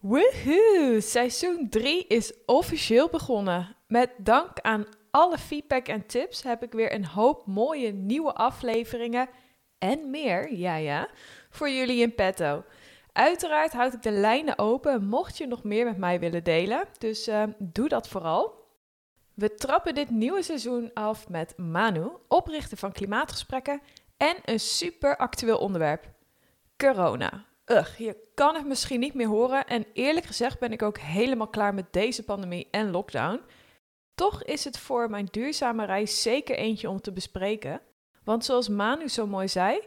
Woehoe! Seizoen 3 is officieel begonnen. Met dank aan alle feedback en tips heb ik weer een hoop mooie nieuwe afleveringen en meer, ja ja, voor jullie in petto. Uiteraard houd ik de lijnen open mocht je nog meer met mij willen delen, dus uh, doe dat vooral. We trappen dit nieuwe seizoen af met Manu, oprichter van Klimaatgesprekken en een super actueel onderwerp: corona. Ugh, je kan het misschien niet meer horen en eerlijk gezegd ben ik ook helemaal klaar met deze pandemie en lockdown. Toch is het voor mijn duurzame reis zeker eentje om te bespreken. Want zoals Manu zo mooi zei,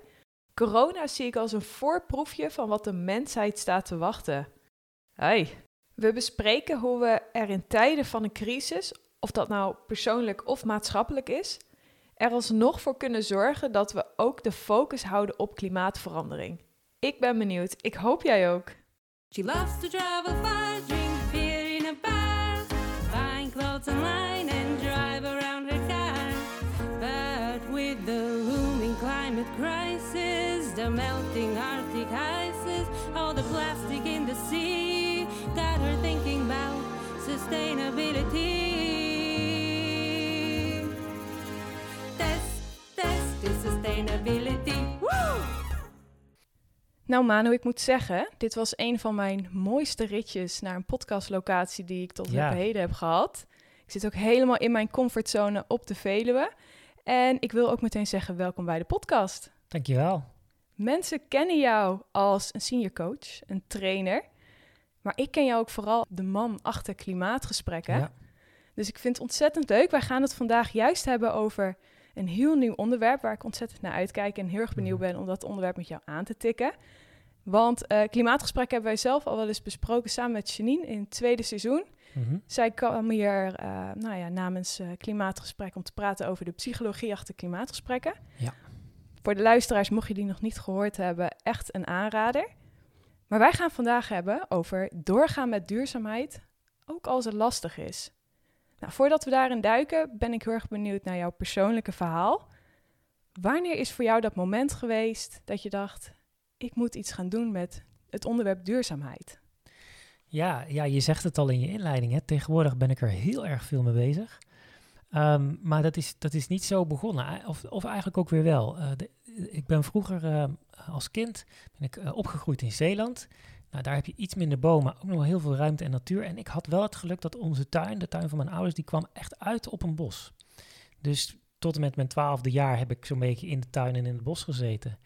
corona zie ik als een voorproefje van wat de mensheid staat te wachten. Hey. We bespreken hoe we er in tijden van een crisis, of dat nou persoonlijk of maatschappelijk is, er alsnog voor kunnen zorgen dat we ook de focus houden op klimaatverandering. Ik ben benieuwd. Ik hoop jij ook. She loves to travel far, drink beer in a bar, clothes online and drive around her car. But with the looming climate crisis, the melting Arctic ices, all the plastic in the sea, got her thinking about sustainability. Test, test sustainability. Nou Manu, ik moet zeggen, dit was een van mijn mooiste ritjes naar een podcastlocatie die ik tot ja. heden heb gehad. Ik zit ook helemaal in mijn comfortzone op de Veluwe. En ik wil ook meteen zeggen, welkom bij de podcast. Dankjewel. Mensen kennen jou als een senior coach, een trainer. Maar ik ken jou ook vooral de man achter klimaatgesprekken. Ja. Dus ik vind het ontzettend leuk. Wij gaan het vandaag juist hebben over een heel nieuw onderwerp waar ik ontzettend naar uitkijk en heel erg benieuwd ben om dat onderwerp met jou aan te tikken. Want uh, klimaatgesprek hebben wij zelf al wel eens besproken samen met Janine in het tweede seizoen. Mhm. Zij kwam hier uh, nou ja, namens uh, klimaatgesprek om te praten over de psychologie achter klimaatgesprekken. Ja. Voor de luisteraars, mocht je die nog niet gehoord hebben, echt een aanrader. Maar wij gaan vandaag hebben over doorgaan met duurzaamheid, ook als het lastig is. Nou, voordat we daarin duiken, ben ik heel erg benieuwd naar jouw persoonlijke verhaal. Wanneer is voor jou dat moment geweest dat je dacht: ik moet iets gaan doen met het onderwerp duurzaamheid? Ja, ja je zegt het al in je inleiding. Hè? Tegenwoordig ben ik er heel erg veel mee bezig. Um, maar dat is, dat is niet zo begonnen. Of, of eigenlijk ook weer wel. De, ik ben vroeger uh, als kind ben ik, uh, opgegroeid in Zeeland. Nou, daar heb je iets minder bomen, ook nog heel veel ruimte en natuur. En ik had wel het geluk dat onze tuin, de tuin van mijn ouders, die kwam echt uit op een bos. Dus tot en met mijn twaalfde jaar heb ik zo'n beetje in de tuin en in het bos gezeten.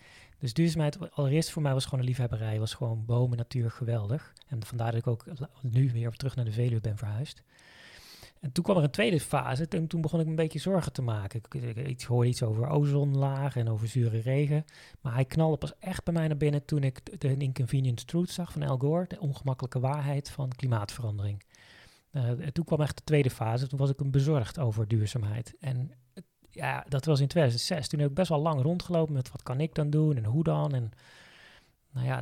Dus duurzaamheid, allereerst voor mij was gewoon een liefhebberij. Was gewoon bomen, natuur, geweldig. En vandaar dat ik ook nu weer terug naar de Veluwe ben verhuisd. En toen kwam er een tweede fase. En toen begon ik me een beetje zorgen te maken. Ik, hoorde iets over ozonlaag en over zure regen. Maar hij knalde pas echt bij mij naar binnen toen ik de Inconvenient Truth zag van Al Gore. De ongemakkelijke waarheid van klimaatverandering. Uh, toen kwam echt de tweede fase. Toen was ik bezorgd over duurzaamheid. En ja, dat was in 2006. Toen heb ik best wel lang rondgelopen met wat kan ik dan doen en hoe dan. En nou ja,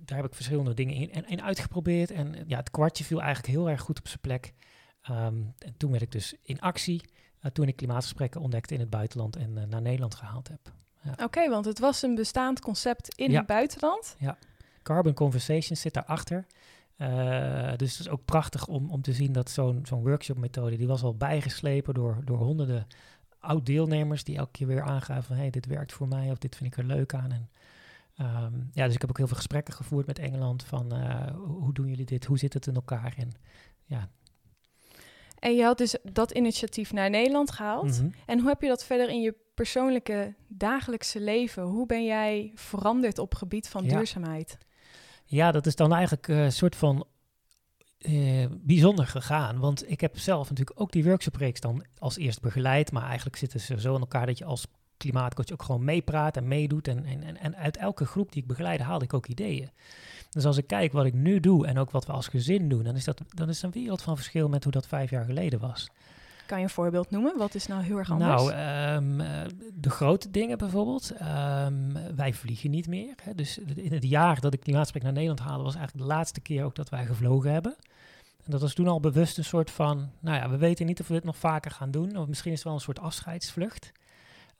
daar heb ik verschillende dingen in, en, uitgeprobeerd. En ja, het kwartje viel eigenlijk heel erg goed op zijn plek. Ehm, en toen werd ik dus in actie uh, toen ik klimaatgesprekken ontdekte in het buitenland en uh, naar Nederland gehaald heb. Ja. Oké, want het was een bestaand concept in het buitenland. Ja, Carbon Conversations zit daarachter. Uh, dus het is ook prachtig om, om te zien dat zo'n zo'n workshop-methode, die was al bijgeslepen door, door honderden oud-deelnemers die elke keer weer aangaven van, hey, dit werkt voor mij of dit vind ik er leuk aan. En um, ja, dus ik heb ook heel veel gesprekken gevoerd met Engeland van, hoe doen jullie dit, hoe zit het in elkaar? En ja, en je had dus dat initiatief naar Nederland gehaald. Mhm. En hoe heb je dat verder in je persoonlijke dagelijkse leven? Hoe ben jij veranderd op gebied van duurzaamheid? Ja, dat is dan eigenlijk een soort van uh, bijzonder gegaan. Want ik heb zelf natuurlijk ook die workshopreeks dan als eerst begeleid. Maar eigenlijk zitten ze zo in elkaar dat je als klimaatcoach ook gewoon meepraat en meedoet. En, en, en uit elke groep die ik begeleide haalde ik ook ideeën. Dus als ik kijk wat ik nu doe en ook wat we als gezin doen, dan is dat dan is een wereld van verschil met hoe dat vijf jaar geleden was. Kan je een voorbeeld noemen? Wat is nou heel erg anders? Nou, um, de grote dingen bijvoorbeeld. Um, wij vliegen niet meer. Hè. Dus in het jaar dat ik Klimaatgesprek naar Nederland haalde, was eigenlijk de laatste keer ook dat wij gevlogen hebben. En dat was toen al bewust een soort van, nou ja, we weten niet of we dit nog vaker gaan doen. Of misschien is het wel een soort afscheidsvlucht.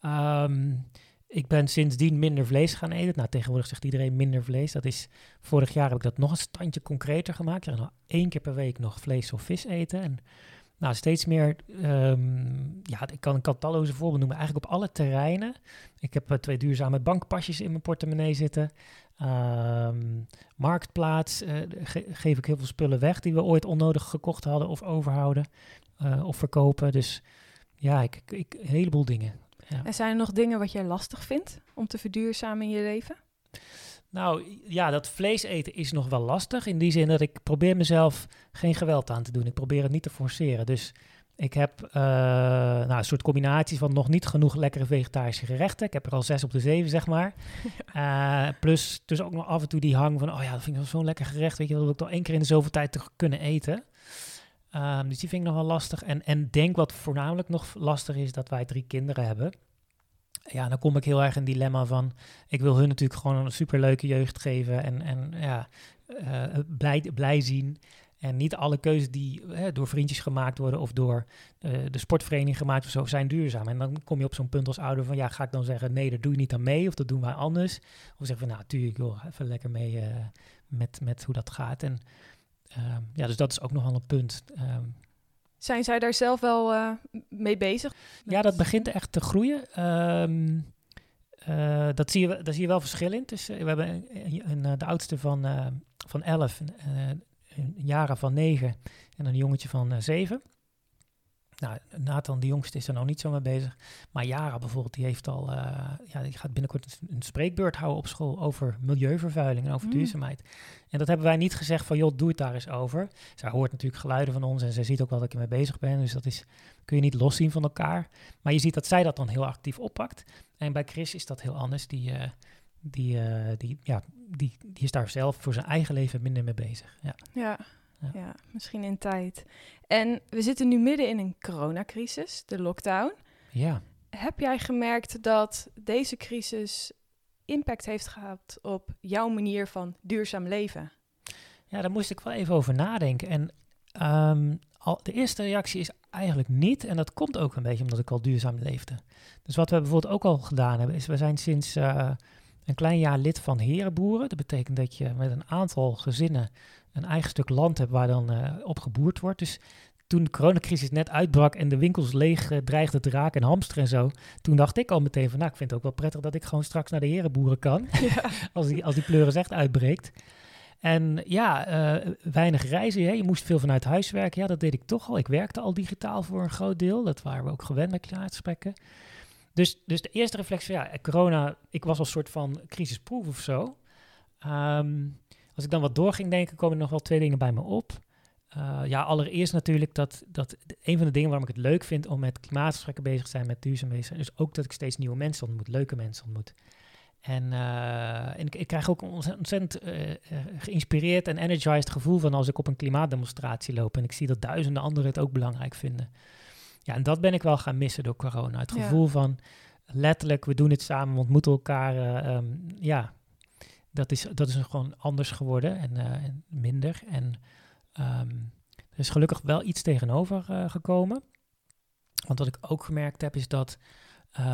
Um, ik ben sindsdien minder vlees gaan eten. Nou, tegenwoordig zegt iedereen minder vlees. Dat is, vorig jaar heb ik dat nog een standje concreter gemaakt. Ik nog één keer per week nog vlees of vis eten. En nou, steeds meer, ehm, ja, ik kan een talloze voorbeeld noemen, eigenlijk op alle terreinen. Ik heb uh, twee duurzame bankpasjes in mijn portemonnee zitten. Ehm, marktplaats uh, geef ik heel veel spullen weg die we ooit onnodig gekocht hadden of overhouden uh, of verkopen. Dus ja, ik, ik, een heleboel dingen. Ja. En zijn er nog dingen wat jij lastig vindt om te verduurzamen in je leven? Nou ja, dat vlees eten is nog wel lastig. In die zin dat ik probeer mezelf geen geweld aan te doen. Ik probeer het niet te forceren. Dus ik heb uh, nou, een soort combinatie van nog niet genoeg lekkere vegetarische gerechten. Ik heb er al zes op de zeven, zeg maar. Uh, plus dus ook nog af en toe die hang van, oh ja, dat vind ik wel zo'n lekker gerecht. Weet je, dat wil ik toch één keer in de zoveel tijd te kunnen eten. Um, dus die vind ik nog wel lastig. En, en denk wat voornamelijk nog lastig is, dat wij drie kinderen hebben. Ja, dan kom ik heel erg in dilemma van, ik wil hun natuurlijk gewoon een superleuke jeugd geven en, en ja, uh, blij, blij zien. En niet alle keuzes die hè, door vriendjes gemaakt worden of door uh, de sportvereniging gemaakt of zo zijn duurzaam. En dan kom je op zo'n punt als ouder van ja, ga ik dan zeggen nee, daar doe je niet aan mee of dat doen wij anders. Of zeggen van nou, tuurlijk, joh, even lekker mee uh, met, met hoe dat gaat. En uh, ja, dus dat is ook nogal een punt. Um, zijn zij daar zelf wel uh, mee bezig? Ja, dat begint echt te groeien. Um, uh, dat, zie je, daar zie je wel verschil in. Dus, we hebben een, een, de oudste van, van 11, een Jara van 9 en een jongetje van 7. Nou, Nathan, de jongste, is er nog niet zo mee bezig. Maar Jara bijvoorbeeld, die heeft al, uh, ja, die gaat binnenkort een spreekbeurt houden op school over milieuvervuiling en over mm. duurzaamheid. En dat hebben wij niet gezegd van, joh, doe het daar eens over. Zij hoort natuurlijk geluiden van ons en zij ziet ook wel dat ik ermee bezig ben. Dus dat is, kun je niet loszien van elkaar. Maar je ziet dat zij dat dan heel actief oppakt. En bij Chris is dat heel anders. Die, uh, die, uh, die, ja, die, die is daar zelf voor zijn eigen leven minder mee bezig. Ja. ja. Ja. ja. misschien in tijd. En we zitten nu midden in een coronacrisis, de lockdown. Ja. Heb jij gemerkt dat deze crisis impact heeft gehad op jouw manier van duurzaam leven? Ja, daar moest ik wel even over nadenken. En um, al, de eerste reactie is eigenlijk niet. En dat komt ook een beetje omdat ik al duurzaam leefde. Dus wat we bijvoorbeeld ook al gedaan hebben, is we zijn sinds uh, een klein jaar lid van Herenboeren. Dat betekent dat je met een aantal gezinnen een eigen stuk land hebt waar dan uh, op geboerd wordt. Dus toen de coronacrisis net uitbrak en de winkels leeg uh, dreigden te raken en hamster en zo, toen dacht ik al meteen van, nou, ik vind het ook wel prettig dat ik gewoon straks naar de herenboeren kan, ja. als, die, als die pleuris echt uitbreekt. En ja, uh, weinig reizen. Hè. Je moest veel vanuit huis werken. Ja, dat deed ik toch al. Ik werkte al digitaal voor een groot deel. Dat waren we ook gewend met klimaatgesprekken. Dus, dus de eerste reflectie, ja, corona, ik was als soort van crisisproef of zo. Um, als ik dan wat door ging denken, komen er nog wel twee dingen bij me op. Uh, ja, allereerst natuurlijk dat, dat een van de dingen waarom ik het leuk vind om met klimaatgesprekken bezig te zijn, met duurzaam bezig zijn, is ook dat ik steeds nieuwe mensen ontmoet, leuke mensen ontmoet. En, uh, en ik, ik, krijg ook een ontzettend uh, geïnspireerd en energized gevoel van als ik op een klimaatdemonstratie loop en ik zie dat duizenden anderen het ook belangrijk vinden. Ja, en dat ben ik wel gaan missen door corona. Het gevoel ja. van letterlijk, we doen het samen, we ontmoeten elkaar. Um, ja, dat is, dat is gewoon anders geworden en, en minder. En um, er is gelukkig wel iets tegenover uh, gekomen. Want wat ik ook gemerkt heb, is dat uh,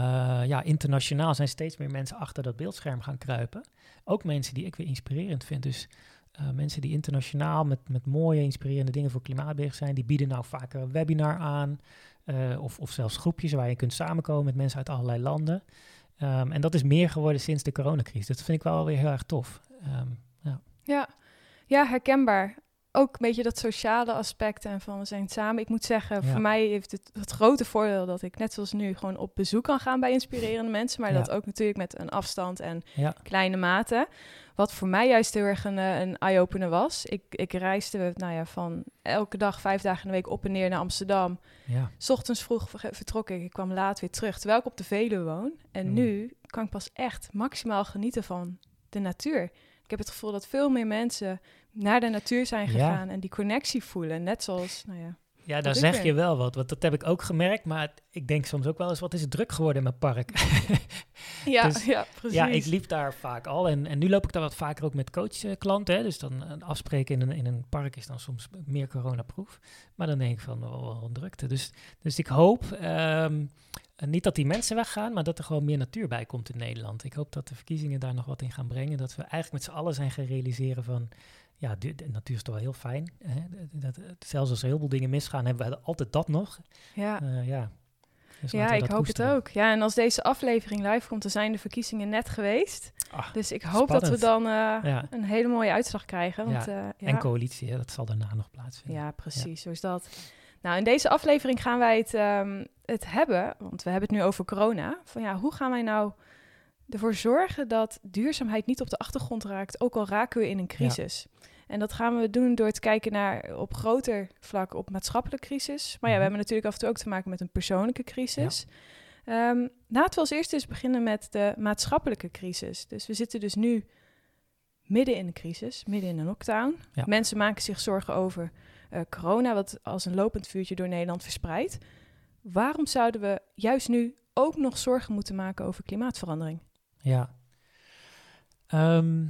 ja, internationaal zijn steeds meer mensen achter dat beeldscherm gaan kruipen. Ook mensen die ik weer inspirerend vind. Dus mensen die internationaal met, met mooie, inspirerende dingen voor klimaat bezig zijn, die bieden nou vaker een webinar aan. of, of zelfs groepjes waar je kunt samenkomen met mensen uit allerlei landen. Um, en dat is meer geworden sinds de coronacrisis. Dat vind ik wel weer heel erg tof. Um, ja. Ja. ja, herkenbaar. Ook een beetje dat sociale aspect en van we zijn samen. Ik moet zeggen, ja. voor mij heeft het het grote voordeel dat ik net zoals nu gewoon op bezoek kan gaan bij inspirerende mensen. Maar ja. dat ook natuurlijk met een afstand en kleine mate. Wat voor mij juist heel erg een, een eye-opener was. Ik, ik reisde nou ja, van elke dag, vijf dagen in de week op en neer naar Amsterdam. Ja. S ochtends vroeg vertrok ik. Ik kwam laat weer terug, terwijl ik op de Veluwe woon. En mm. nu kan ik pas echt maximaal genieten van de natuur. Ik heb het gevoel dat veel meer mensen naar de natuur zijn gegaan ja. en die connectie voelen. Net zoals, nou ja. Ja, daar zeg je wel wat. Want dat heb ik ook gemerkt. Maar ik denk soms ook wel eens, wat is het druk geworden in mijn park? Ja, Dus, ja precies. ja, ik liep daar vaak al. En, en nu loop ik daar wat vaker ook met coachklanten. hè. Dus dan een afspreken in een, in een park is dan soms meer coronaproof. Maar dan denk ik van, oh, wel een drukte. Dus, dus ik hoop ehm, niet dat die mensen weggaan, maar dat er gewoon meer natuur bij komt in Nederland. Ik hoop dat de verkiezingen daar nog wat in gaan brengen. Dat we eigenlijk met z'n allen zijn gaan realiseren van... Ja, natuur is toch wel heel fijn. Hè? Dat, dat- zelfs als er heel veel dingen misgaan, hebben we altijd dat nog. ja. Eh, ja. Dus Ja, ik hoop koesteren. het ook. Ja, en als deze aflevering live komt, dan zijn de verkiezingen net geweest. Ah, Dus ik hoop dat we dan eh, Ja. een hele mooie uitslag krijgen. Want, ja, ja, En coalitie, hè, dat zal daarna nog plaatsvinden. ja, precies. Zo is dat. Nou, in deze aflevering gaan wij het, ehm, het hebben, want we hebben het nu over corona. Van ja, hoe gaan wij nou ervoor zorgen dat duurzaamheid niet op de achtergrond raakt, ook al raken we in een crisis? En dat gaan we doen door te kijken naar op groter vlak op maatschappelijke crisis. Maar ja, we Mhm. hebben natuurlijk af en toe ook te maken met een persoonlijke crisis. Ehm, laten we als eerste eens beginnen met de maatschappelijke crisis. Dus we zitten dus nu midden in een crisis, midden in een lockdown. Ja. Mensen maken zich zorgen over eh, corona, wat als een lopend vuurtje door Nederland verspreidt. Waarom zouden we juist nu ook nog zorgen moeten maken over klimaatverandering? Ja. Ehm,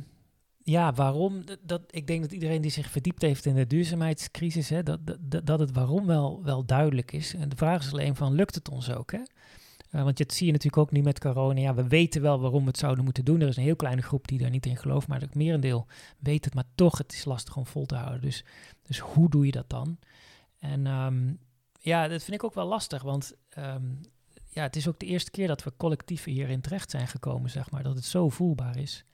ja, waarom? Dat, ik denk dat iedereen die zich verdiept heeft in de duurzaamheidscrisis, hè, dat, dat, dat het waarom wel, wel duidelijk is. En de vraag is alleen van, lukt het ons ook? Hè? Eh, want dat zie je natuurlijk ook nu met corona. Ja, we weten wel waarom we het zouden moeten doen. Er is een heel kleine groep die daar niet in gelooft, maar het merendeel weet het. Maar toch, het is lastig om vol te houden. Dus, dus hoe doe je dat dan? En ehm, ja, dat vind ik ook wel lastig, want ehm, ja, het is ook de eerste keer dat we collectief hierin terecht zijn gekomen, zeg maar, dat het zo voelbaar is.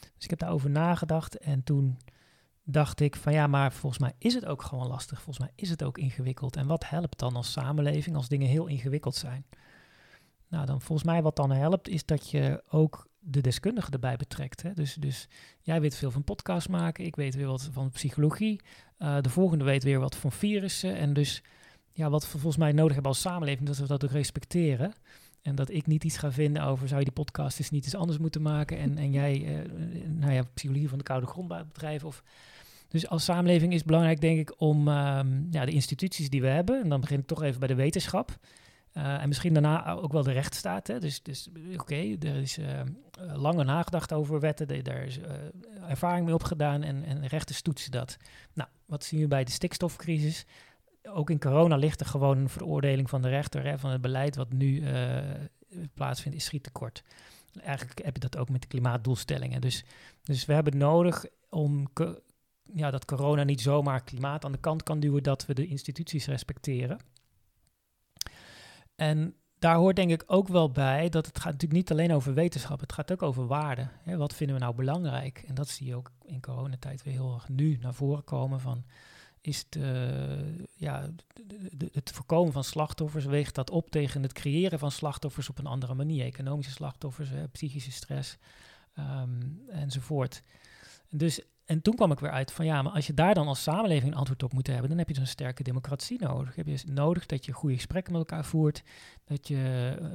Dus ik heb daarover nagedacht en toen dacht ik van ja, maar volgens mij is het ook gewoon lastig. Volgens mij is het ook ingewikkeld. En wat helpt dan als samenleving als dingen heel ingewikkeld zijn? Nou, dan volgens mij wat dan helpt is dat je ook de deskundigen erbij betrekt. Hè? Dus, dus jij weet veel van podcast maken, ik weet weer wat van psychologie. eh, de volgende weet weer wat van virussen. En dus ja, wat we volgens mij nodig hebben als samenleving, dat we dat ook respecteren. En dat ik niet iets ga vinden over, zou je die podcast eens niet eens anders moeten maken? En, en jij, eh, nou ja, psychologie van de koude grond bedrijven. Of... Dus als samenleving is het belangrijk, denk ik, om ehm, ja, de instituties die we hebben, en dan begin ik toch even bij de wetenschap. eh, en misschien daarna ook wel de rechtsstaat. Hè? Dus, dus oké, er is eh, langer nagedacht over wetten, de- daar is eh, ervaring mee opgedaan en, en rechters toetsen dat. Nou, wat zien we bij de stikstofcrisis? Ook in corona ligt er gewoon een veroordeling van de rechter hè, van het beleid wat nu eh, plaatsvindt, is schiettekort. Eigenlijk heb je dat ook met de klimaatdoelstellingen. Dus, dus we hebben nodig om ja, dat corona niet zomaar klimaat aan de kant kan duwen, dat we de instituties respecteren. En daar hoort denk ik ook wel bij dat het gaat natuurlijk niet alleen over wetenschap, het gaat ook over waarden. Wat vinden we nou belangrijk? En dat zie je ook in coronatijd weer heel erg nu naar voren komen van is het, eh, ja, het voorkomen van slachtoffers, weegt dat op tegen het creëren van slachtoffers op een andere manier. Economische slachtoffers, psychische stress ehm, enzovoort. En, dus, en toen kwam ik weer uit van ja, maar als je daar dan als samenleving een antwoord op moet hebben, dan heb je zo'n sterke democratie nodig. Heb je dus nodig dat je goede gesprekken met elkaar voert, dat je eh,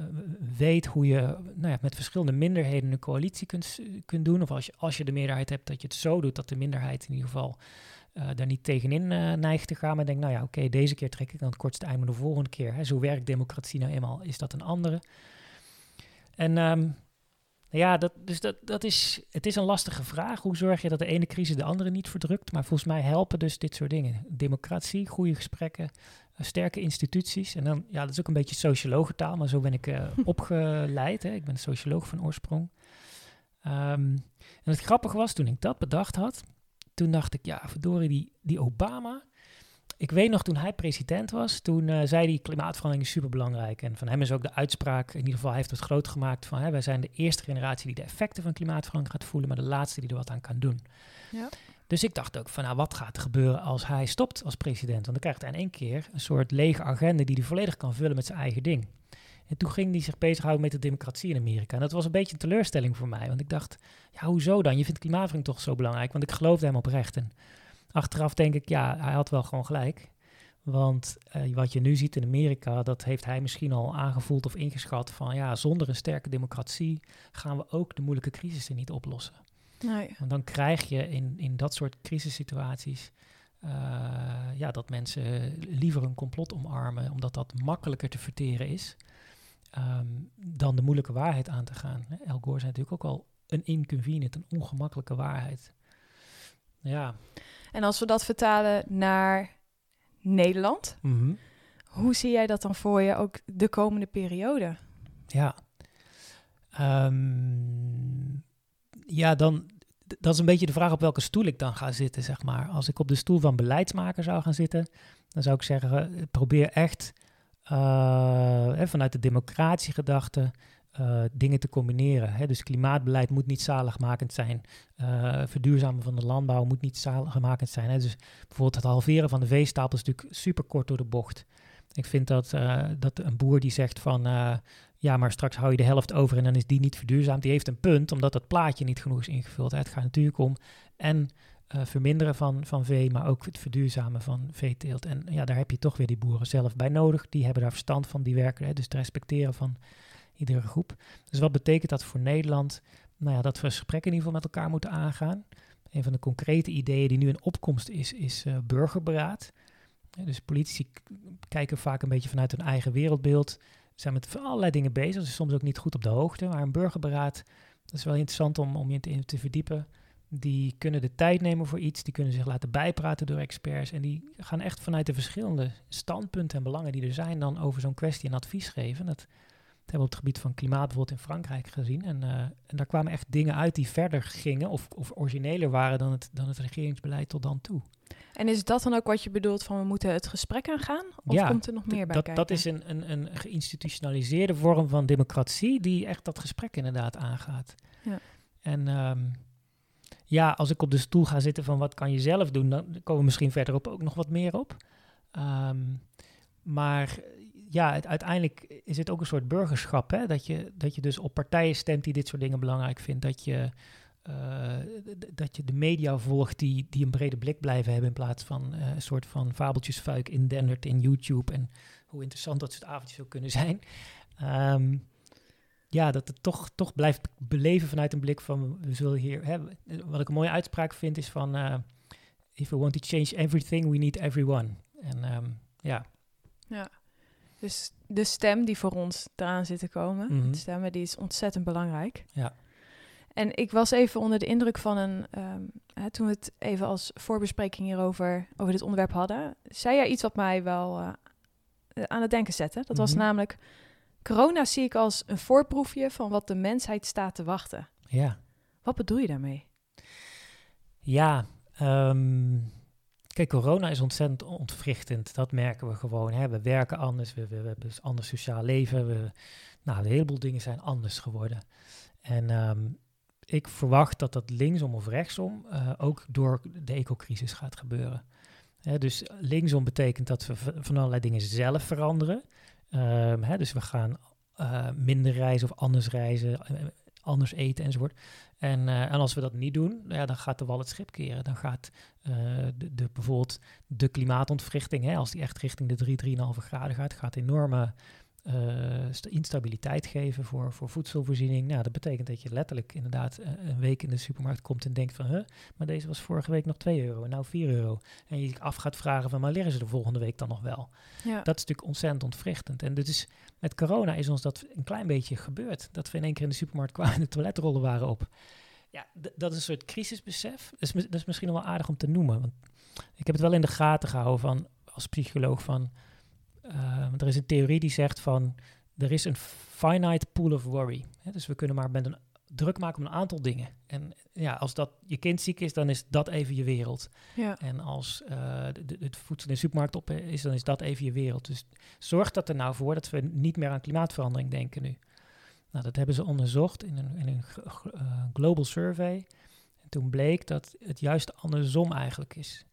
weet hoe je nou ja, met verschillende minderheden een coalitie kunt, kunt doen. Of als je, als je de meerderheid hebt, dat je het zo doet dat de minderheid in ieder geval eh, daar niet tegenin eh, neigt te gaan. Maar denk, nou ja, oké, deze keer trek ik dan het kortste eind, maar de volgende keer. Hè, zo werkt democratie nou eenmaal, is dat een andere. En ehm, ja, dat, dus dat, dat is, het is een lastige vraag. Hoe zorg je dat de ene crisis de andere niet verdrukt? Maar volgens mij helpen dus dit soort dingen. Democratie, goede gesprekken, eh, sterke instituties. En dan, ja, dat is ook een beetje sociologentaal, maar zo ben ik opgeleid. Hè. Ik ben socioloog van oorsprong. Ehm, en het grappige was, toen ik dat bedacht had, toen dacht ik, ja, verdorie, die, die Obama. Ik weet nog, toen hij president was, toen eh, zei hij klimaatverandering is superbelangrijk. En van hem is ook de uitspraak, in ieder geval hij heeft het groot gemaakt van, hè, wij zijn de eerste generatie die de effecten van klimaatverandering gaat voelen, maar de laatste die er wat aan kan doen. Ja. Dus ik dacht ook van, nou, wat gaat er gebeuren als hij stopt als president? Want dan krijgt hij in één keer een soort lege agenda die hij volledig kan vullen met zijn eigen ding. En toen ging hij zich bezighouden met de democratie in Amerika. En dat was een beetje een teleurstelling voor mij. Want ik dacht, ja, hoezo dan? Je vindt klimaatverandering toch zo belangrijk? Want ik geloofde hem oprecht. En achteraf denk ik, ja, hij had wel gewoon gelijk. Want eh, wat je nu ziet in Amerika, dat heeft hij misschien al aangevoeld of ingeschat van, ja, zonder een sterke democratie gaan we ook de moeilijke crisissen niet oplossen. Nee. Want dan krijg je in, in dat soort crisissituaties ja, dat mensen liever een complot omarmen, omdat dat makkelijker te verteren is, ehm, dan de moeilijke waarheid aan te gaan. El Gore zei natuurlijk ook al een inconvenient, een ongemakkelijke waarheid. Ja. En als we dat vertalen naar Nederland, Mhm. hoe zie jij dat dan voor je ook de komende periode? Ja. Ehm, ja, dan, dat is een beetje de vraag op welke stoel ik dan ga zitten, zeg maar. Als ik op de stoel van beleidsmaker zou gaan zitten, dan zou ik zeggen, eh, probeer echt hè, vanuit de democratiegedachte eh, dingen te combineren. Hè. Dus klimaatbeleid moet niet zaligmakend zijn. Eh, verduurzamen van de landbouw moet niet zaligmakend zijn. Hè. Dus bijvoorbeeld het halveren van de veestapel is natuurlijk super kort door de bocht. Ik vind dat, eh, dat een boer die zegt van... eh, ja, maar straks hou je de helft over en dan is die niet verduurzaamd. Die heeft een punt, omdat dat plaatje niet genoeg is ingevuld. Het gaat natuurlijk om en eh, verminderen van, van vee, maar ook het verduurzamen van veeteelt. En ja, daar heb je toch weer die boeren zelf bij nodig. Die hebben daar verstand van, die werken. Hè, dus het respecteren van iedere groep. Dus wat betekent dat voor Nederland? Nou ja, dat we gesprekken in ieder geval met elkaar moeten aangaan. Een van de concrete ideeën die nu in opkomst is, is eh, burgerberaad. Dus politici kijken vaak een beetje vanuit hun eigen wereldbeeld zijn met allerlei dingen bezig. Is soms ook niet goed op de hoogte. Maar een burgerberaad, dat is wel interessant om, om je te, in te verdiepen. Die kunnen de tijd nemen voor iets. Die kunnen zich laten bijpraten door experts. En die gaan echt vanuit de verschillende standpunten en belangen die er zijn... dan over zo'n kwestie een advies geven. Dat, dat hebben we op het gebied van klimaat bijvoorbeeld in Frankrijk gezien. En, eh, en daar kwamen echt dingen uit die verder gingen... of, of origineler waren dan het, dan het regeringsbeleid tot dan toe. En is dat dan ook wat je bedoelt van we moeten het gesprek aangaan? Of Ja, komt er nog meer bij dat, kijken? dat is een, een, een geïnstitutionaliseerde vorm van democratie die echt dat gesprek inderdaad aangaat. Ja. En ehm, ja, als ik op de stoel ga zitten van wat kan je zelf doen, dan komen we misschien verderop ook nog wat meer op. Ehm, maar ja, het, uiteindelijk is het ook een soort burgerschap, hè? Dat, je, dat je dus op partijen stemt die dit soort dingen belangrijk vindt. Dat je, eh, dat je de media volgt die, die een brede blik blijven hebben in plaats van eh, een soort van fabeltjesfuik in Dendert in YouTube en hoe interessant dat soort avondjes ook kunnen zijn. Ehm, ja, dat het toch, toch blijft beleven vanuit een blik van we zullen hier. Hè, wat ik een mooie uitspraak vind is van eh, if we want to change everything, we need everyone. En ehm, ja, Dus de stem die voor ons eraan zit te komen, Mhm. de stemmen, die is ontzettend belangrijk. Ja. En ik was even onder de indruk van een, ehm, hè, toen we het even als voorbespreking hierover over dit onderwerp hadden, zei jij iets wat mij wel eh, aan het denken zette. Dat was Mhm. namelijk, corona zie ik als een voorproefje van wat de mensheid staat te wachten. ja. Wat bedoel je daarmee? Ja, ehm, kijk, corona is ontzettend ontwrichtend. Dat merken we gewoon. Hè. We werken anders, we, we, we hebben een ander sociaal leven. We, nou, een heleboel dingen zijn anders geworden. En ehm, ik verwacht dat dat linksom of rechtsom eh, ook door de ecocrisis gaat gebeuren. Hè, dus linksom betekent dat we van allerlei dingen zelf veranderen. Ehm, hè, dus we gaan eh, minder reizen of anders reizen, eh, anders eten enzovoort. En, eh, en als we dat niet doen, ja, dan gaat de wal het schip keren. Dan gaat de, de, bijvoorbeeld de klimaatontwrichting, hè, als die echt richting de 3, 3,5 graden gaat, gaat enorme eh, sta- instabiliteit geven voor, voor voedselvoorziening. Nou, dat betekent dat je letterlijk inderdaad eh, een week in de supermarkt komt en denkt van, huh, maar deze was vorige week nog 2 euro en nou 4 euro. En je af gaat vragen van, maar leren ze de volgende week dan nog wel? Ja. Dat is natuurlijk ontzettend ontwrichtend. En dit is, met corona is ons dat een klein beetje gebeurd. Dat we in één keer in de supermarkt kwamen en de toiletrollen waren op. Ja, dat is een soort crisisbesef. Dat is, dat is misschien nog wel aardig om te noemen. Want ik heb het wel in de gaten gehouden van, als psycholoog van... eh, want er is een theorie die zegt van... Er is een finite pool of worry. Hè, dus we kunnen maar met een druk maken om een aantal dingen. En ja, als dat je kind ziek is, dan is dat even je wereld. Ja. En als eh, de, het voedsel in de supermarkt op is, dan is dat even je wereld. Dus zorg dat er nou voor dat we niet meer aan klimaatverandering denken nu. Nou, dat hebben ze onderzocht in een, in een eh, global survey. En toen bleek dat het juist andersom eigenlijk is.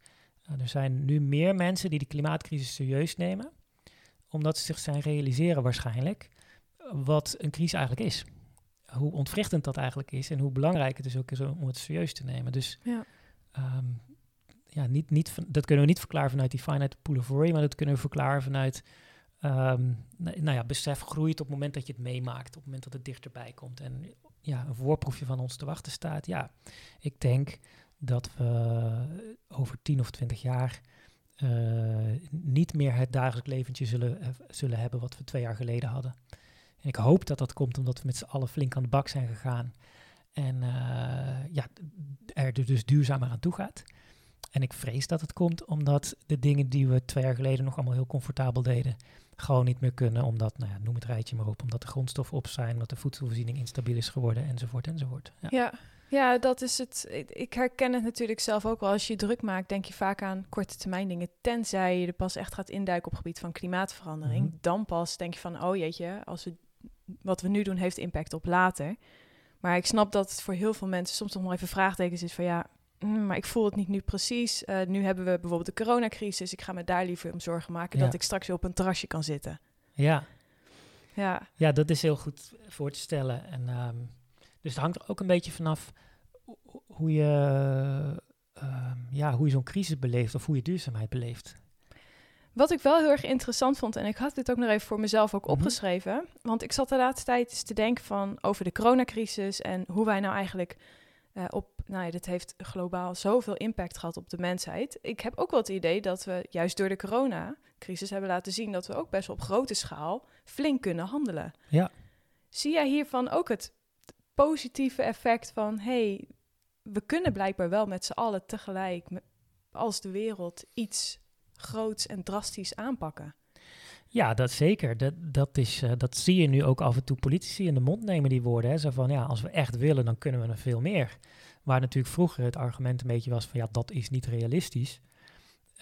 Nou, er zijn nu meer mensen die de klimaatcrisis serieus nemen, omdat ze zich zijn realiseren waarschijnlijk wat een crisis eigenlijk is. Hoe ontwrichtend dat eigenlijk is en hoe belangrijk het dus ook is om het serieus te nemen. Dus Ja. Ehm, ja, niet, niet dat kunnen we niet verklaren vanuit die finite pool of worry, maar dat kunnen we verklaren vanuit, ehm, nou, ja, besef groeit op het moment dat je het meemaakt, op het moment dat het dichterbij komt. En ja, een voorproefje van ons te wachten staat. Ja, ik denk dat we over 10 of 20 jaar niet meer het dagelijks leventje zullen, eh, zullen hebben wat we twee jaar geleden hadden. En ik hoop dat dat komt omdat we met z'n allen flink aan de bak zijn gegaan. En eh, ja, er dus duurzamer aan toe gaat. En ik vrees dat het komt omdat de dingen die we twee jaar geleden nog allemaal heel comfortabel deden, gewoon niet meer kunnen. Omdat, nou ja, noem het rijtje maar op, omdat de grondstoffen op zijn, omdat de voedselvoorziening instabiel is geworden, enzovoort, enzovoort. Ja. ja. Ja, dat is het. Ik herken het natuurlijk zelf ook wel. Als je druk maakt, denk je vaak aan korte termijn dingen. Tenzij je er pas echt gaat induiken op het gebied van klimaatverandering. Mhm. Dan pas denk je van, oh jeetje, als we, wat we nu doen heeft impact op later. Maar ik snap dat het voor heel veel mensen soms nog wel even vraagtekens is van ja, mm, maar ik voel het niet nu precies. Uh, nu hebben we bijvoorbeeld de coronacrisis. Ik ga me daar liever om zorgen maken dat ik straks weer op een terrasje kan zitten. Ja. Ja. Ja, dat is heel goed voor te stellen. En um, dus het hangt er ook een beetje vanaf hoe je, ehm, ja, hoe je zo'n crisis beleeft of hoe je duurzaamheid beleeft. Wat ik wel heel erg interessant vond, en ik had dit ook nog even voor mezelf ook mhm. opgeschreven, want ik zat de laatste tijd eens te denken van over de coronacrisis en hoe wij nou eigenlijk uh, op, nou ja, dit heeft globaal zoveel impact gehad op de mensheid. Ik heb ook wel het idee dat we juist door de coronacrisis hebben laten zien dat we ook best op grote schaal flink kunnen handelen. Ja. Zie jij hiervan ook het positieve effect van, hey, we kunnen blijkbaar wel met z'n allen tegelijk als de wereld iets groots en drastisch aanpakken. Ja, dat zeker. Dat, dat, is, uh, dat zie je nu ook af en toe politici in de mond nemen die woorden. Hè. Zo van, ja, als we echt willen, dan kunnen we nog veel meer. Waar natuurlijk vroeger het argument een beetje was van, ja, dat is niet realistisch.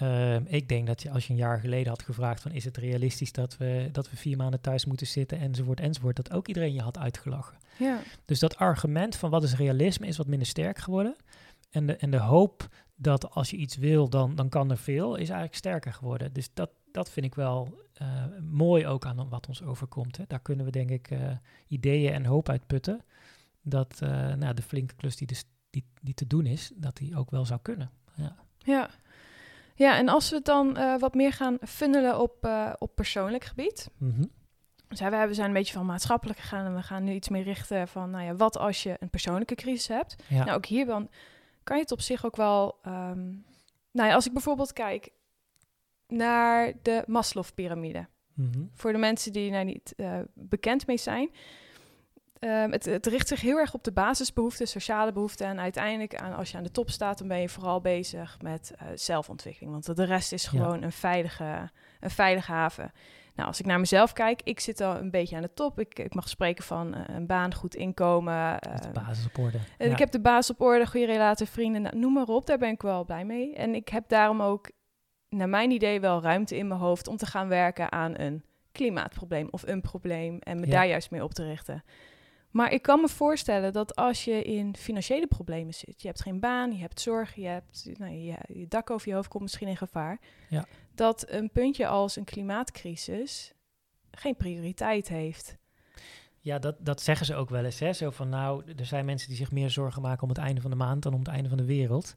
Uh, ik denk dat je, als je een jaar geleden had gevraagd van, is het realistisch dat we, dat we vier maanden thuis moeten zitten, enzovoort, enzovoort, dat ook iedereen je had uitgelachen. Ja. Dus dat argument van wat is realisme is wat minder sterk geworden. En de, en de hoop dat als je iets wil, dan, dan kan er veel, is eigenlijk sterker geworden. Dus dat, dat vind ik wel uh, mooi ook aan wat ons overkomt. Hè. Daar kunnen we denk ik uh, ideeën en hoop uit putten. Dat uh, nou, de flinke klus die, dus, die, die te doen is, dat die ook wel zou kunnen. Ja. ja. Ja, en als we dan wat meer gaan funnelen op, op persoonlijk gebied. Mm -hmm. Dus we zijn een beetje van maatschappelijk gegaan en we gaan nu iets meer richten van, nou ja, wat als je een persoonlijke crisis hebt? Ja. Nou, ook hier dan kan je het op zich ook wel. Um, nou ja, als ik bijvoorbeeld kijk naar de Maslow-pyramide. Mm Voor de mensen die daar niet uh, bekend mee zijn. Um, het, het, richt zich heel erg op de basisbehoeften, sociale behoeften. En uiteindelijk, aan, als je aan de top staat, dan ben je vooral bezig met uh, zelfontwikkeling. Want de rest is gewoon ja. een, veilige, een veilige haven. Nou, als ik naar mezelf kijk, ik zit al een beetje aan de top. Ik, ik mag spreken van uh, een baan, goed inkomen. Uh, de basis op orde. Ja. Ik heb de basis op orde, goede relatie, vrienden, nou, noem maar op. Daar ben ik wel blij mee. En ik heb daarom ook, naar mijn idee, wel ruimte in mijn hoofd om te gaan werken aan een klimaatprobleem of een probleem en me ja. daar juist mee op te richten. Maar ik kan me voorstellen dat als je in financiële problemen zit, je hebt geen baan, je hebt zorg, je hebt nou, je, je dak over je hoofd komt misschien in gevaar, ja. dat een puntje als een klimaatcrisis geen prioriteit heeft. Ja, dat, dat zeggen ze ook wel eens. Hè? Zo van nou, er zijn mensen die zich meer zorgen maken om het einde van de maand dan om het einde van de wereld.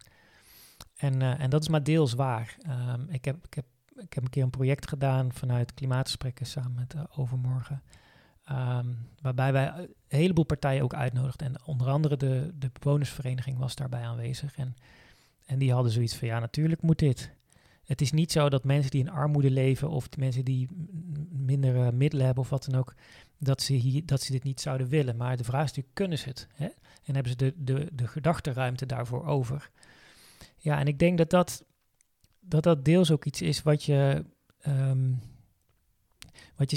En, uh, en dat is maar deels waar. Um, ik, heb, ik, heb, ik heb een keer een project gedaan vanuit klimaatgesprekken samen met uh, Overmorgen. Um, waarbij wij een heleboel partijen ook uitnodigden. En onder andere de, de bewonersvereniging was daarbij aanwezig. En, en die hadden zoiets van, ja, natuurlijk moet dit. Het is niet zo dat mensen die in armoede leven of mensen die minder middelen hebben of wat dan ook, dat ze, hier, dat ze dit niet zouden willen. Maar de vraag is natuurlijk, kunnen ze het? Hè? En hebben ze de, de, de gedachtenruimte daarvoor over? Ja, en ik denk dat dat, dat, dat deels ook iets is wat je... Um, wat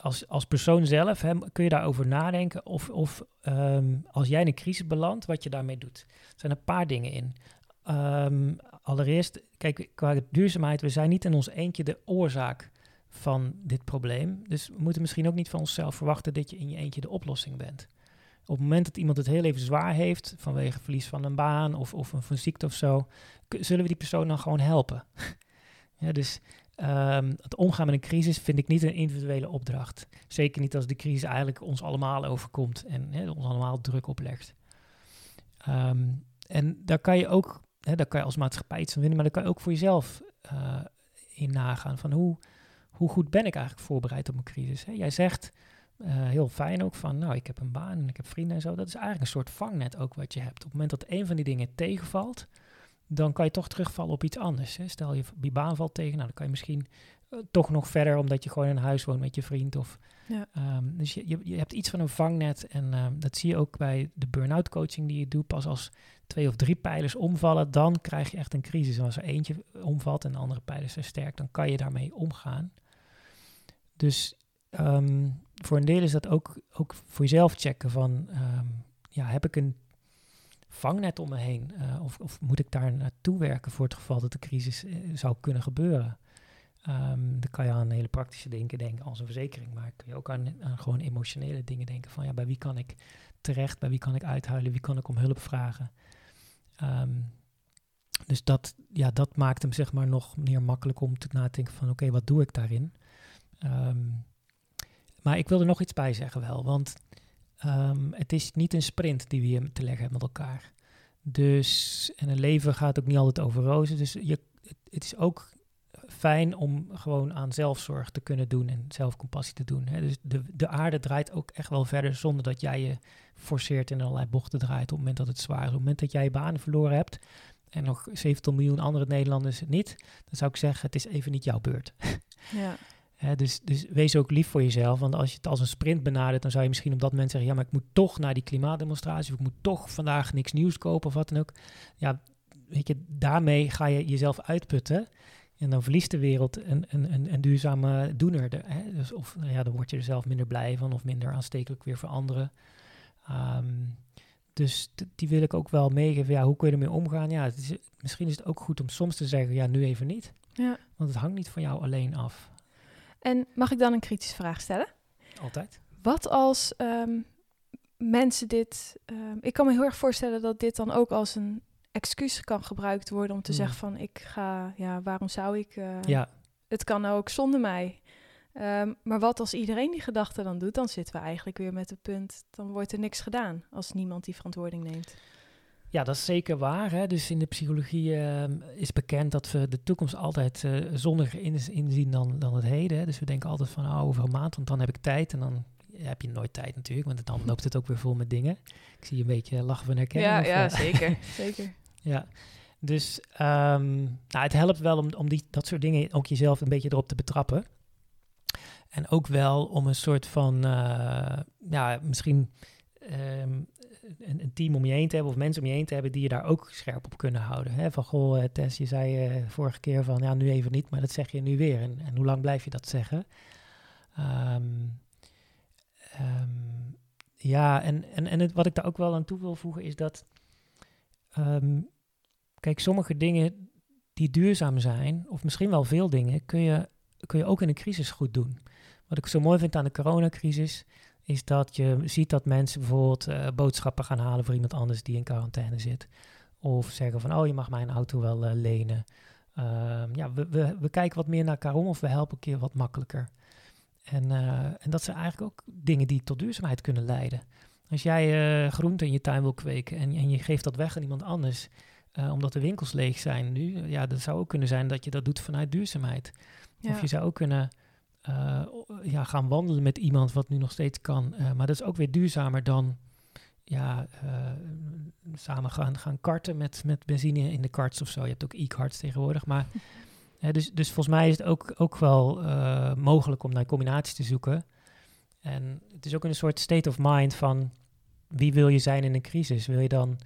als, als persoon zelf, hè, kun je daarover nadenken of, of um, als jij in een crisis belandt, wat je daarmee doet. Er zijn een paar dingen in. Um, allereerst, kijk, qua duurzaamheid, we zijn niet in ons eentje de oorzaak van dit probleem. Dus we moeten misschien ook niet van onszelf verwachten dat je in je eentje de oplossing bent. Op het moment dat iemand het heel even zwaar heeft, vanwege verlies van een baan of, of een, een ziekte of zo, zullen we die persoon dan gewoon helpen. ja, dus Um, het omgaan met een crisis vind ik niet een individuele opdracht. Zeker niet als de crisis eigenlijk ons allemaal overkomt en ons allemaal druk oplegt. Um, en daar kan je ook, daar kan je als maatschappij iets van vinden, maar daar kan je ook voor jezelf uh, in nagaan van hoe, hoe goed ben ik eigenlijk voorbereid op een crisis. Jij zegt uh, heel fijn ook van, nou, ik heb een baan en ik heb vrienden en zo. Dat is eigenlijk een soort vangnet ook wat je hebt. Op het moment dat een van die dingen tegenvalt, dan kan je toch terugvallen op iets anders. Hè. Stel je die baan valt tegen, nou, dan kan je misschien eh, toch nog verder, omdat je gewoon in huis woont met je vriend. Of, Ja. Ehm, dus je, je, je hebt iets van een vangnet en ehm, dat zie je ook bij de burn-out coaching die je doet. Pas als twee of drie pijlers omvallen, dan krijg je echt een crisis. En als er eentje omvalt en de andere pijlers zijn sterk, dan kan je daarmee omgaan. Dus ehm, voor een deel is dat ook, ook voor jezelf checken van, ja, heb ik een vangnet om me heen? Eh, of, of moet ik daar naartoe werken voor het geval dat de crisis eh, zou kunnen gebeuren? Ehm, dan kan je aan hele praktische dingen denken als een verzekering, maar kun je ook aan, aan gewoon emotionele dingen denken van, ja, bij wie kan ik terecht, bij wie kan ik uithuilen, wie kan ik om hulp vragen? Ehm, dus dat, ja, dat maakt hem zeg maar nog meer makkelijk om te nadenken van oké, wat doe ik daarin? Ehm, maar ik wil er nog iets bij zeggen wel, want ehm, het is niet een sprint die we hier te leggen hebben met elkaar. Dus, en een leven gaat ook niet altijd over rozen. Dus je, het, het is ook fijn om gewoon aan zelfzorg te kunnen doen en zelfcompassie te doen. Hè. Dus de, de aarde draait ook echt wel verder zonder dat jij je forceert in allerlei bochten draait op het moment dat het zwaar is. Op het moment dat jij je baan verloren hebt en nog 70 miljoen andere Nederlanders niet, dan zou ik zeggen, het is even niet jouw beurt. Ja. Hè, dus, dus wees ook lief voor jezelf. Want als je het als een sprint benadert, dan zou je misschien op dat moment zeggen: Ja, maar ik moet toch naar die klimaatdemonstratie. Of ik moet toch vandaag niks nieuws kopen of wat dan ook. Ja, weet je, daarmee ga je jezelf uitputten. En dan verliest de wereld een, een, een, een duurzame doener. De, hè? Dus of nou ja, dan word je er zelf minder blij van of minder aanstekelijk weer voor anderen. Ehm, dus die wil ik ook wel meegeven. Ja, hoe kun je ermee omgaan? Ja, het is, misschien is het ook goed om soms te zeggen: Ja, nu even niet. ja. Want het hangt niet van jou alleen af. En mag ik dan een kritische vraag stellen? Altijd. Wat als ehm, mensen dit... ehm, ik kan me heel erg voorstellen dat dit dan ook als een excuus kan gebruikt worden om te Hmm. zeggen van ik ga, ja, waarom zou ik? eh, Ja, Het kan ook zonder mij. Ehm, maar wat als iedereen die gedachte dan doet, dan zitten we eigenlijk weer met het punt, dan wordt er niks gedaan als niemand die verantwoording neemt. Ja, dat is zeker waar. Hè? Dus in de psychologie ehm, is bekend dat we de toekomst altijd eh, zonniger in, inzien dan, dan het heden. Hè? Dus we denken altijd van oh, over een maand, want dan heb ik tijd. En dan heb je nooit tijd natuurlijk, want dan loopt het ook weer vol met dingen. Ik zie je een beetje lachen van herkenning. ja, of, ja, eh, zeker, zeker. ja. Dus ehm, nou, het helpt wel om, om die, dat soort dingen ook jezelf een beetje erop te betrappen. En ook wel om een soort van, eh, ja, misschien ehm, een, een team om je heen te hebben of mensen om je heen te hebben die je daar ook scherp op kunnen houden. Hè? Van goh, eh, Tess, je zei eh, vorige keer van ja, nu even niet, maar dat zeg je nu weer. En, en hoe lang blijf je dat zeggen? Ehm, ehm, ja, en, en, en wat ik daar ook wel aan toe wil voegen is dat, ehm, kijk, sommige dingen die duurzaam zijn, of misschien wel veel dingen, kun je, kun je ook in een crisis goed doen. Wat ik zo mooi vind aan de coronacrisis, is dat je ziet dat mensen bijvoorbeeld eh, boodschappen gaan halen voor iemand anders die in quarantaine zit. Of zeggen van, oh, je mag mijn auto wel eh, lenen. Ehm, ja, we, we, we kijken wat meer naar elkaar om of we helpen een keer wat makkelijker. En, eh, en dat zijn eigenlijk ook dingen die tot duurzaamheid kunnen leiden. Als jij groenten in je tuin wil kweken en, en je geeft dat weg aan iemand anders, omdat de winkels leeg zijn nu, ja, dat zou ook kunnen zijn dat je dat doet vanuit duurzaamheid. Ja. Of je zou ook kunnen eh, ja, gaan wandelen met iemand wat nu nog steeds kan. Eh, maar dat is ook weer duurzamer dan ja, eh, samen gaan, gaan karten met, met benzine in de karts of zo. Je hebt ook e-karts tegenwoordig. Maar, dus, dus volgens mij is het ook, ook wel mogelijk om naar combinaties te zoeken. En het is ook een soort state of mind van wie wil je zijn in een crisis? Wil je dan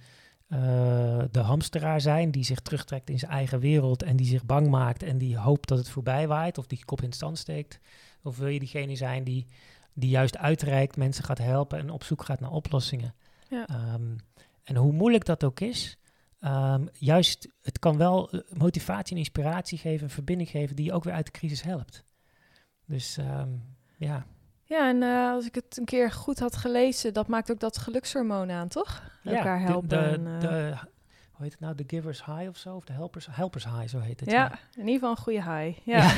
eh, de hamsteraar zijn die zich terugtrekt in zijn eigen wereld en die zich bang maakt en die hoopt dat het voorbij waait of die kop in het stand steekt? Of wil je diegene zijn die, die juist uitreikt, mensen gaat helpen en op zoek gaat naar oplossingen? Ja. Ehm, en hoe moeilijk dat ook is, ehm, juist het kan wel eh, motivatie en inspiratie geven, een verbinding geven die je ook weer uit de crisis helpt. Dus ehm, ja, Ja, en eh, als ik het een keer goed had gelezen, dat maakt ook dat gelukshormoon aan, toch? Elkaar de- helpen. De, en, eh, de, hoe heet het nou? De givers high of zo? Of de helpers, helpers high, zo heet het. ja, in ieder geval een goede high. Ja.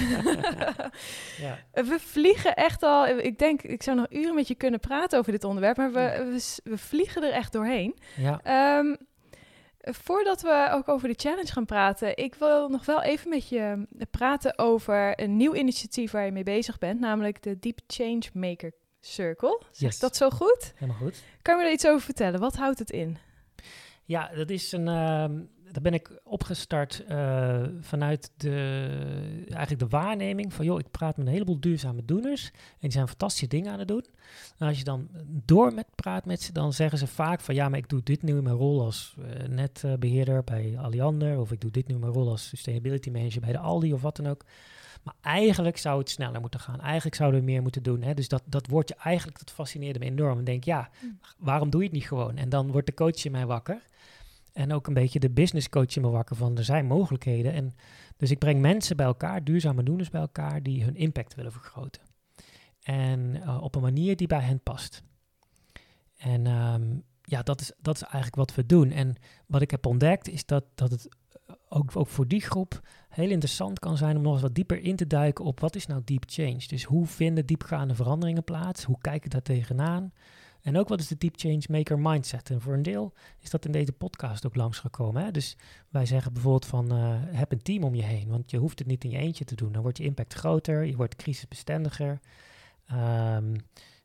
ja. we vliegen echt al. Ik denk, ik zou nog uren met je kunnen praten over dit onderwerp, maar we, we vliegen er echt doorheen. ja. Ehm, voordat we ook over de challenge gaan praten, ik wil nog wel even met je praten over een nieuw initiatief waar je mee bezig bent, namelijk de Deep Change Maker Circle. Zeg Yes. ik dat zo goed? Helemaal goed. Kan je me er iets over vertellen? Wat houdt het in? Ja, dat is een, ehm, daar ben ik opgestart uh, vanuit de, eigenlijk de waarneming van, joh, ik praat met een heleboel duurzame doeners en die zijn fantastische dingen aan het doen. En als je dan door met praat met ze, dan zeggen ze vaak van, ja, maar ik doe dit nu in mijn rol als uh, netbeheerder bij Alliander, of ik doe dit nu in mijn rol als sustainability manager bij de Aldi of wat dan ook. Maar eigenlijk zou het sneller moeten gaan. Eigenlijk zouden we meer moeten doen. Hè? Dus dat, dat woordje eigenlijk, dat fascineerde me enorm. En denk, ja, mm. waarom doe je het niet gewoon? En dan wordt de coach in mij wakker. En ook een beetje de business coach in me wakker van, er zijn mogelijkheden. En dus ik breng mensen bij elkaar, duurzame doeners bij elkaar, die hun impact willen vergroten. En uh, op een manier die bij hen past. En um, ja, dat is, dat is eigenlijk wat we doen. En wat ik heb ontdekt is dat, dat het ook, ook voor die groep heel interessant kan zijn om nog eens wat dieper in te duiken op wat is nou deep change. Dus hoe vinden diepgaande veranderingen plaats? Hoe kijken daar tegenaan? En ook wat is de deep change maker mindset? En voor een deel is dat in deze podcast ook langsgekomen. Hè? Dus wij zeggen bijvoorbeeld van uh, heb een team om je heen, want je hoeft het niet in je eentje te doen. Dan wordt je impact groter, je wordt crisisbestendiger. Um,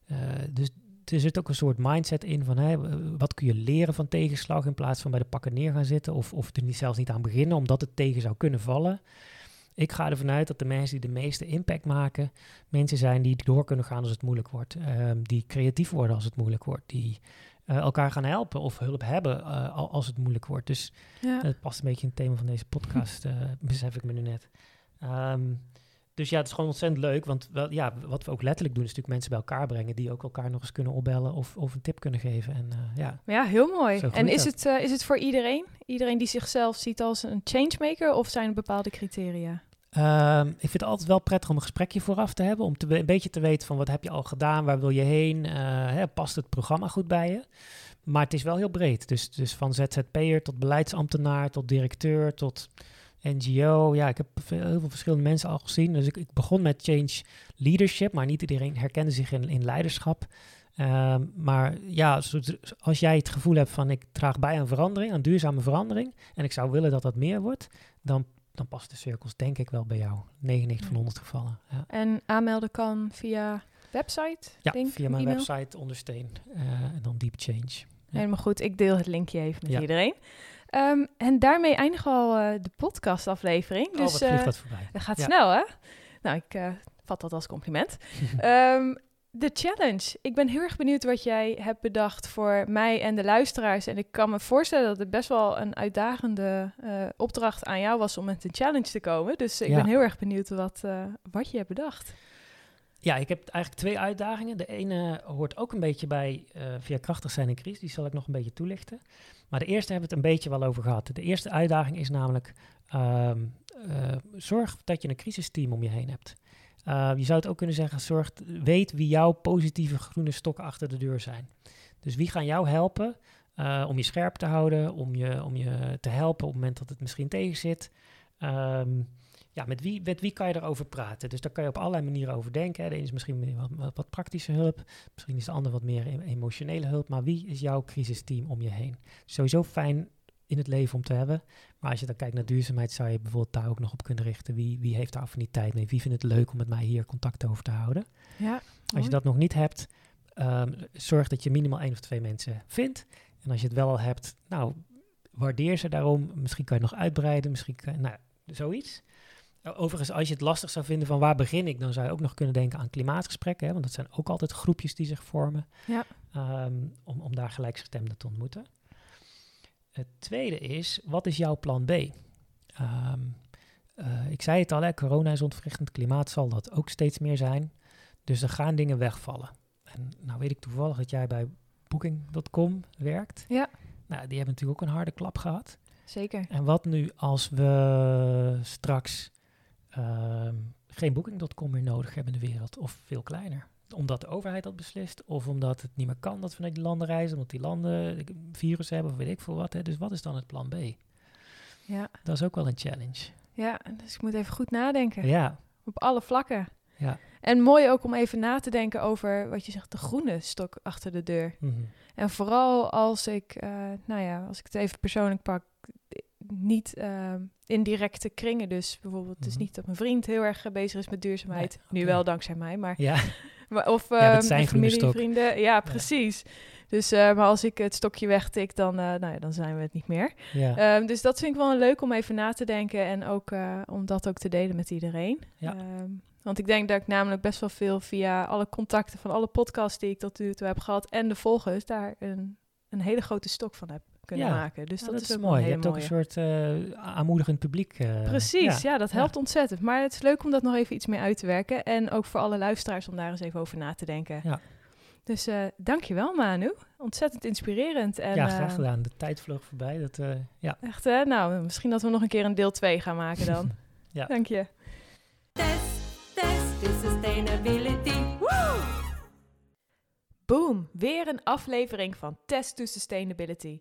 uh, dus er zit ook een soort mindset in van hè, wat kun je leren van tegenslag in plaats van bij de pakken neer gaan zitten of, of er niet, zelfs niet aan beginnen omdat het tegen zou kunnen vallen. Ik ga ervan uit dat de mensen die de meeste impact maken, mensen zijn die door kunnen gaan als het moeilijk wordt. Ehm, die creatief worden als het moeilijk wordt. Die uh, elkaar gaan helpen of hulp hebben uh, als het moeilijk wordt. Dus ja. dat past een beetje in het thema van deze podcast, uh, besef ik me nu net. Um, dus ja, het is gewoon ontzettend leuk. Want wel, ja, wat we ook letterlijk doen, is natuurlijk mensen bij elkaar brengen die ook elkaar nog eens kunnen opbellen of, of een tip kunnen geven. En, uh, ja. ja, heel mooi. En is het, uh, is het voor iedereen? Iedereen die zichzelf ziet als een changemaker of zijn er bepaalde criteria? Um, ik vind het altijd wel prettig om een gesprekje vooraf te hebben. Om te, een beetje te weten van wat heb je al gedaan, waar wil je heen, uh, hè, past het programma goed bij je. Maar het is wel heel breed. Dus, dus van ZZP'er tot beleidsambtenaar, tot directeur, tot NGO. Ja, ik heb heel veel verschillende mensen al gezien. Dus ik, ik begon met change leadership, maar niet iedereen herkende zich in, in leiderschap. Um, maar ja, als jij het gevoel hebt van ik draag bij aan verandering, aan duurzame verandering, en ik zou willen dat dat meer wordt, dan, dan past de cirkels denk ik wel bij jou. 99 van 100 gevallen. Ja. En aanmelden kan via website? Ja, denk, via mijn website ondersteun uh, en dan Deep Change. Ja. Helemaal goed, ik deel het linkje even met ja. iedereen. Um, en daarmee eindigen we al uh, de podcastaflevering. Oh, dus, uh, dat voorbij. Dat gaat snel, hè? Nou, ik vat dat als compliment. um, de challenge. Ik ben heel erg benieuwd wat jij hebt bedacht voor mij en de luisteraars. En ik kan me voorstellen dat het best wel een uitdagende opdracht aan jou was om met een challenge te komen. Dus ik ja. ben heel erg benieuwd wat, wat je hebt bedacht. Ja, ik heb eigenlijk twee uitdagingen. De ene hoort ook een beetje bij via krachtig zijn in crisis. Die zal ik nog een beetje toelichten. Maar de eerste hebben we het een beetje wel over gehad. De eerste uitdaging is namelijk: um, uh, zorg dat je een crisisteam om je heen hebt. Uh, je zou het ook kunnen zeggen: zorg, weet wie jouw positieve groene stokken achter de deur zijn. Dus wie gaan jou helpen uh, om je scherp te houden, om je, om je te helpen op het moment dat het misschien tegen zit. Um, ja, met wie, met wie kan je erover praten? Dus daar kan je op allerlei manieren over denken. Hè. De ene is misschien wat, wat, praktische hulp, misschien is de ander wat meer e-, emotionele hulp. Maar wie is jouw crisisteam om je heen? Sowieso fijn in het leven om te hebben. Maar als je dan kijkt naar duurzaamheid, zou je bijvoorbeeld daar ook nog op kunnen richten. Wie, wie heeft daar affiniteit mee? Wie vindt het leuk om met mij hier contact over te houden? Ja, als je dat nog niet hebt, um, zorg dat je minimaal één of twee mensen vindt. En als je het wel al hebt, nou, waardeer ze daarom. Misschien kan je het nog uitbreiden, misschien kan je, nou, zoiets. Overigens, als je het lastig zou vinden van waar begin ik, dan zou je ook nog kunnen denken aan klimaatgesprekken. Hè, want dat zijn ook altijd groepjes die zich vormen. Ja. Um, om, om daar gelijkgestemden te ontmoeten. Het tweede is, wat is jouw plan B? Um, uh, ik zei het al, hè, corona is ontwrichtend, klimaat zal dat ook steeds meer zijn. Dus er gaan dingen wegvallen. En nou weet ik toevallig dat jij bij Booking.com werkt. Ja. Nou, die hebben natuurlijk ook een harde klap gehad. Zeker. En wat nu als we straks uh, geen Booking.com meer nodig hebben in de wereld, of veel kleiner. Omdat de overheid dat beslist, of omdat het niet meer kan dat we naar die landen reizen, omdat die landen virus hebben, of weet ik veel wat. Hè. Dus wat is dan het plan B? Ja. Dat is ook wel een challenge. Ja, dus ik moet even goed nadenken. Ja. Op alle vlakken. Ja. En mooi ook om even na te denken over wat je zegt, de groene stok achter de deur. Mm -hmm. En vooral als ik, uh, nou ja, als ik het even persoonlijk pak, niet uh, in directe kringen. Dus bijvoorbeeld, het is Mhm. niet dat mijn vriend heel erg bezig is met duurzaamheid. Nee, Nu wel dankzij mij, maar Ja, of Ja, dat ehm, zijn familie, vrienden. Ja, precies. Dus, eh, maar als ik het stokje wegtik, dan, eh, nou ja, dan zijn we het niet meer. Ja, Ehm, dus dat vind ik wel leuk om even na te denken en ook eh, om dat ook te delen met iedereen. Ja. Ehm, want ik denk dat ik namelijk best wel veel via alle contacten van alle podcasts die ik tot nu toe heb gehad en de volgers daar een, een hele grote stok van heb kunnen Ja. maken. Dus Ja, dat, dat, is mooi. Je hebt ook een soort eh, aanmoedigend publiek. eh, Precies, ja, dat ja. helpt ontzettend. Maar het is leuk om dat nog even iets meer uit te werken. En ook voor alle luisteraars om daar eens even over na te denken. Ja. Dus eh dankjewel Manu. Ontzettend inspirerend. En, ja, graag gedaan. De tijd vloog voorbij. Dat, eh, ja. Echt hè? Nou, misschien dat we nog een keer een deel 2 gaan maken dan. Ja. Dank je. Test, test to sustainability. Woo! Boom, weer een aflevering van Test to Sustainability.